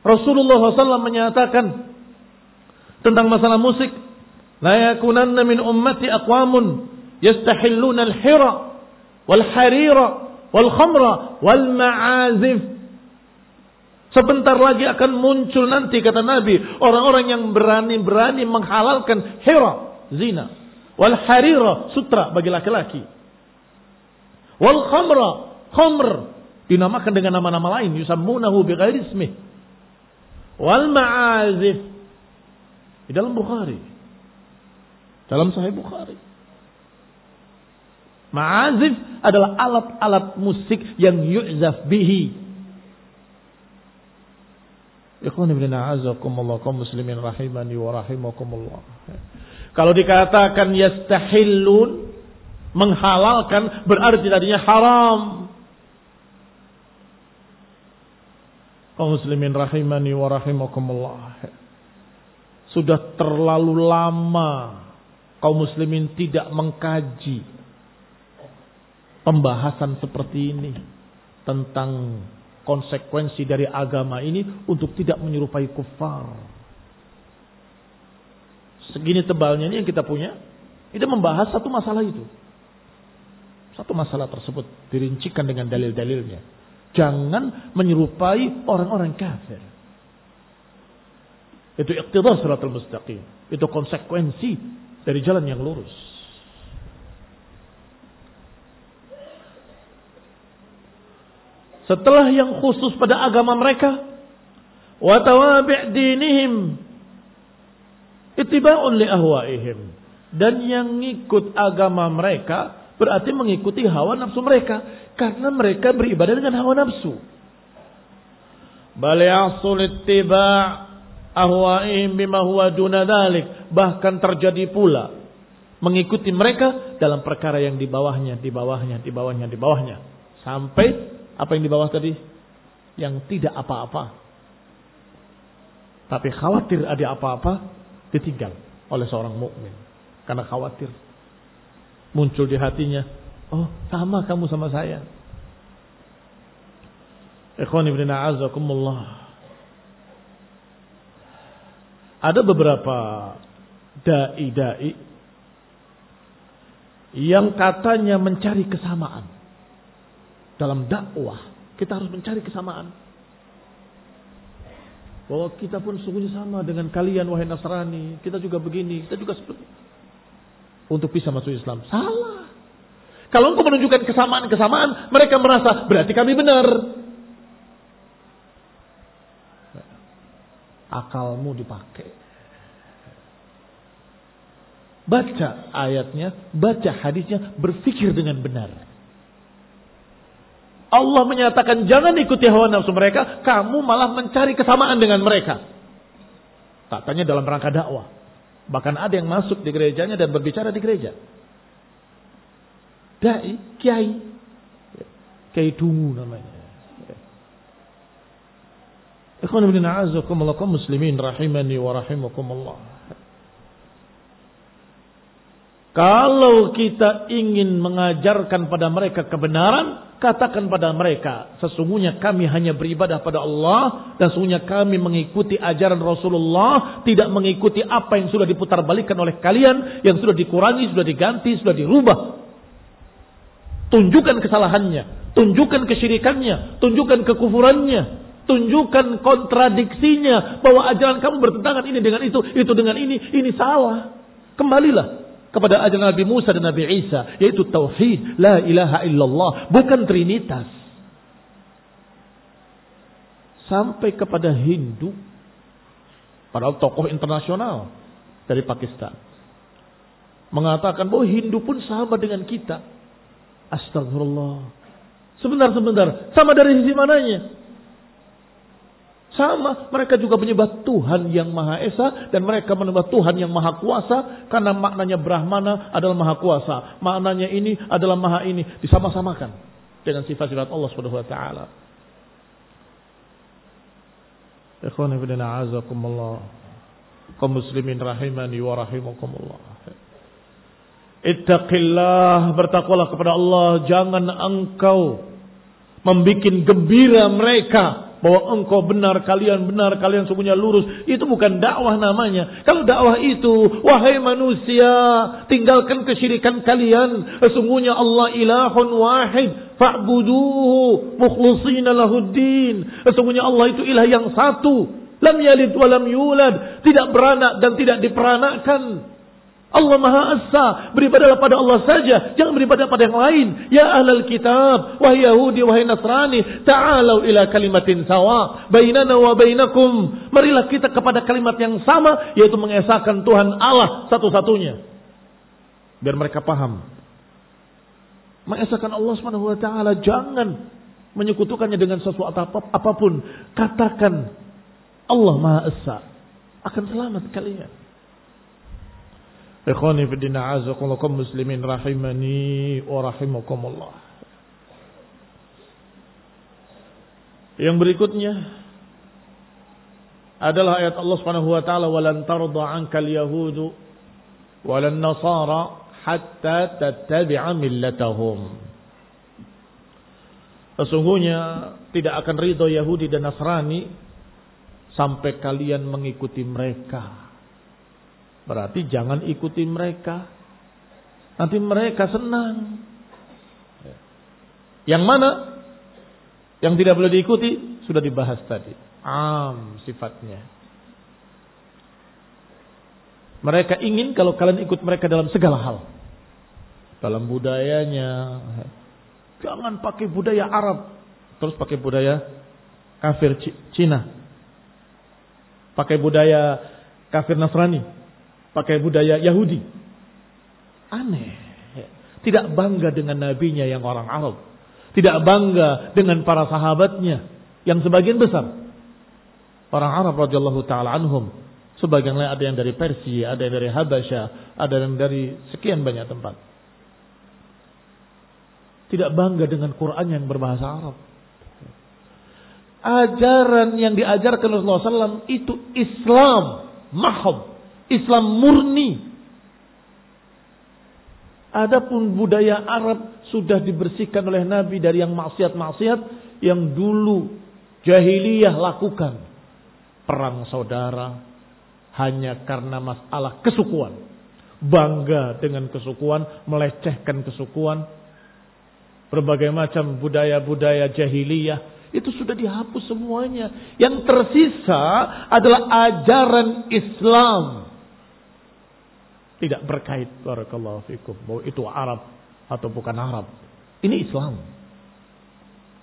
Rasulullah SAW menyatakan tentang masalah musik, la yakunanna min ummati aqwamun yastahilluna al-hira wal harira wal khamra wal ma'azif Sebentar lagi akan muncul nanti kata Nabi orang-orang yang berani-berani menghalalkan hira zina. Wal harira sutra bagi laki-laki. Wal khamra khamr dinamakan dengan nama-nama lain yusammunahu bighairi ismih. Wal ma'azif di dalam Bukhari dalam Sahih Bukhari Ma'azif adalah alat-alat musik yang yu'zaf bihi. Ikhwan ibn a'azakumullah kaum muslimin rahimani wa rahimakumullah. Kalau dikatakan yastahillun menghalalkan berarti tadinya haram. Kaum muslimin rahimani wa rahimakumullah. Sudah terlalu lama kaum muslimin tidak mengkaji pembahasan seperti ini tentang konsekuensi dari agama ini untuk tidak menyerupai kufar. Segini tebalnya ini yang kita punya, kita membahas satu masalah itu. Satu masalah tersebut dirincikan dengan dalil-dalilnya. Jangan menyerupai orang-orang kafir. Itu iqtidar suratul mustaqim. Itu konsekuensi dari jalan yang lurus. setelah yang khusus pada agama mereka wa tawabi' dinihim ittiba'un li ahwaihim dan yang ngikut agama mereka berarti mengikuti hawa nafsu mereka karena mereka beribadah dengan hawa nafsu bal yasul ittiba' ahwaihim bima huwa duna dhalik bahkan terjadi pula mengikuti mereka dalam perkara yang di bawahnya di bawahnya di bawahnya di bawahnya sampai apa yang di bawah tadi? Yang tidak apa-apa. Tapi khawatir ada apa-apa, ditinggal oleh seorang mukmin. Karena khawatir. Muncul di hatinya, oh sama kamu sama saya. Ikhwan ibn a'azakumullah. Ada beberapa dai-dai yang katanya mencari kesamaan dalam dakwah kita harus mencari kesamaan. Bahwa kita pun sungguhnya sama dengan kalian wahai Nasrani. Kita juga begini, kita juga seperti untuk bisa masuk Islam. Salah. Kalau engkau menunjukkan kesamaan-kesamaan, mereka merasa berarti kami benar. Akalmu dipakai. Baca ayatnya, baca hadisnya, berpikir dengan benar. Allah menyatakan jangan ikuti hawa nafsu mereka, kamu malah mencari kesamaan dengan mereka. Tak tanya dalam rangka dakwah. Bahkan ada yang masuk di gerejanya dan berbicara di gereja. Dai, kiai. Kiai dungu namanya. Ikhwan ibn a'azakumullah muslimin rahimani wa rahimakumullah. Kalau kita ingin mengajarkan pada mereka kebenaran, katakan pada mereka, sesungguhnya kami hanya beribadah pada Allah dan sesungguhnya kami mengikuti ajaran Rasulullah, tidak mengikuti apa yang sudah diputar balikan oleh kalian, yang sudah dikurangi, sudah diganti, sudah dirubah. Tunjukkan kesalahannya, tunjukkan kesyirikannya, tunjukkan kekufurannya, tunjukkan kontradiksinya bahwa ajaran kamu bertentangan ini dengan itu, itu dengan ini, ini salah. Kembalilah kepada ajaran Nabi Musa dan Nabi Isa yaitu tauhid la ilaha illallah bukan trinitas. Sampai kepada Hindu para tokoh internasional dari Pakistan mengatakan bahwa Hindu pun sama dengan kita. Astagfirullah sebentar sebentar. Sama dari sisi mananya sama, mereka juga menyembah Tuhan yang Maha Esa dan mereka menyembah Tuhan yang Maha Kuasa karena maknanya Brahmana adalah Maha Kuasa, maknanya ini adalah Maha ini disama-samakan dengan sifat-sifat Allah Subhanahu wa taala. Ikhwan. Kaum muslimin rahimani wa rahimakumullah. Ittaqillah, bertakwalah kepada Allah, jangan engkau membuat gembira mereka bahwa engkau benar, kalian benar, kalian semuanya lurus. Itu bukan dakwah namanya. Kalau dakwah itu, wahai manusia, tinggalkan kesyirikan kalian. Sesungguhnya Allah ilahun wahid. Fa'buduhu mukhlusina lahuddin. Sesungguhnya Allah itu ilah yang satu. Lam yalid wa lam yulad. Tidak beranak dan tidak diperanakkan. Allah Maha Esa. Beribadahlah pada Allah saja. Jangan beribadah pada yang lain. Ya ahlal kitab. Wahai Yahudi, wahai Nasrani. Ta'alau ila kalimatin sawa. Bainana wa bainakum. Marilah kita kepada kalimat yang sama. Yaitu mengesahkan Tuhan Allah satu-satunya. Biar mereka paham. Mengesahkan Allah subhanahu wa ta'ala. Jangan menyekutukannya dengan sesuatu apa pun. Katakan Allah Maha Esa. Akan selamat kalian. Ikhwani fi din a'azakumullah muslimin rahimani wa rahimakumullah. Yang berikutnya adalah ayat Allah Subhanahu wa taala walan tarda 'ankal yahudu walan nasara hatta tattabi'a millatahum. Sesungguhnya tidak akan ridho Yahudi dan Nasrani sampai kalian mengikuti mereka. Berarti jangan ikuti mereka. Nanti mereka senang. Yang mana? Yang tidak boleh diikuti sudah dibahas tadi. Am sifatnya. Mereka ingin kalau kalian ikut mereka dalam segala hal. Dalam budayanya. Jangan pakai budaya Arab. Terus pakai budaya kafir Cina. Pakai budaya kafir Nasrani pakai budaya Yahudi. Aneh. Tidak bangga dengan nabinya yang orang Arab. Tidak bangga dengan para sahabatnya yang sebagian besar. Orang Arab radhiyallahu taala anhum. Sebagian lain ada yang dari Persia, ada yang dari Habasya, ada yang dari sekian banyak tempat. Tidak bangga dengan Quran yang berbahasa Arab. Ajaran yang diajarkan Rasulullah SAW itu Islam mahab Islam murni. Adapun budaya Arab sudah dibersihkan oleh Nabi dari yang maksiat-maksiat yang dulu jahiliyah lakukan. Perang saudara hanya karena masalah kesukuan. Bangga dengan kesukuan, melecehkan kesukuan. Berbagai macam budaya-budaya jahiliyah itu sudah dihapus semuanya. Yang tersisa adalah ajaran Islam tidak berkait barakallahu fikum bahwa itu Arab atau bukan Arab. Ini Islam.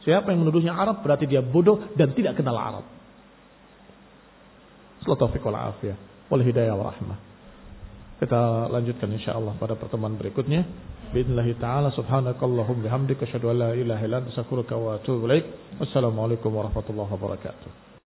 Siapa yang menuduhnya Arab berarti dia bodoh dan tidak kenal Arab. Sallallahu taufiq wal afiyah wal hidayah wa rahmah. Kita lanjutkan insyaallah pada pertemuan berikutnya. Bismillah taala subhanakallahumma bihamdika asyhadu an la ilaha illa anta astaghfiruka wa atubu ilaik. Wassalamualaikum warahmatullahi wabarakatuh.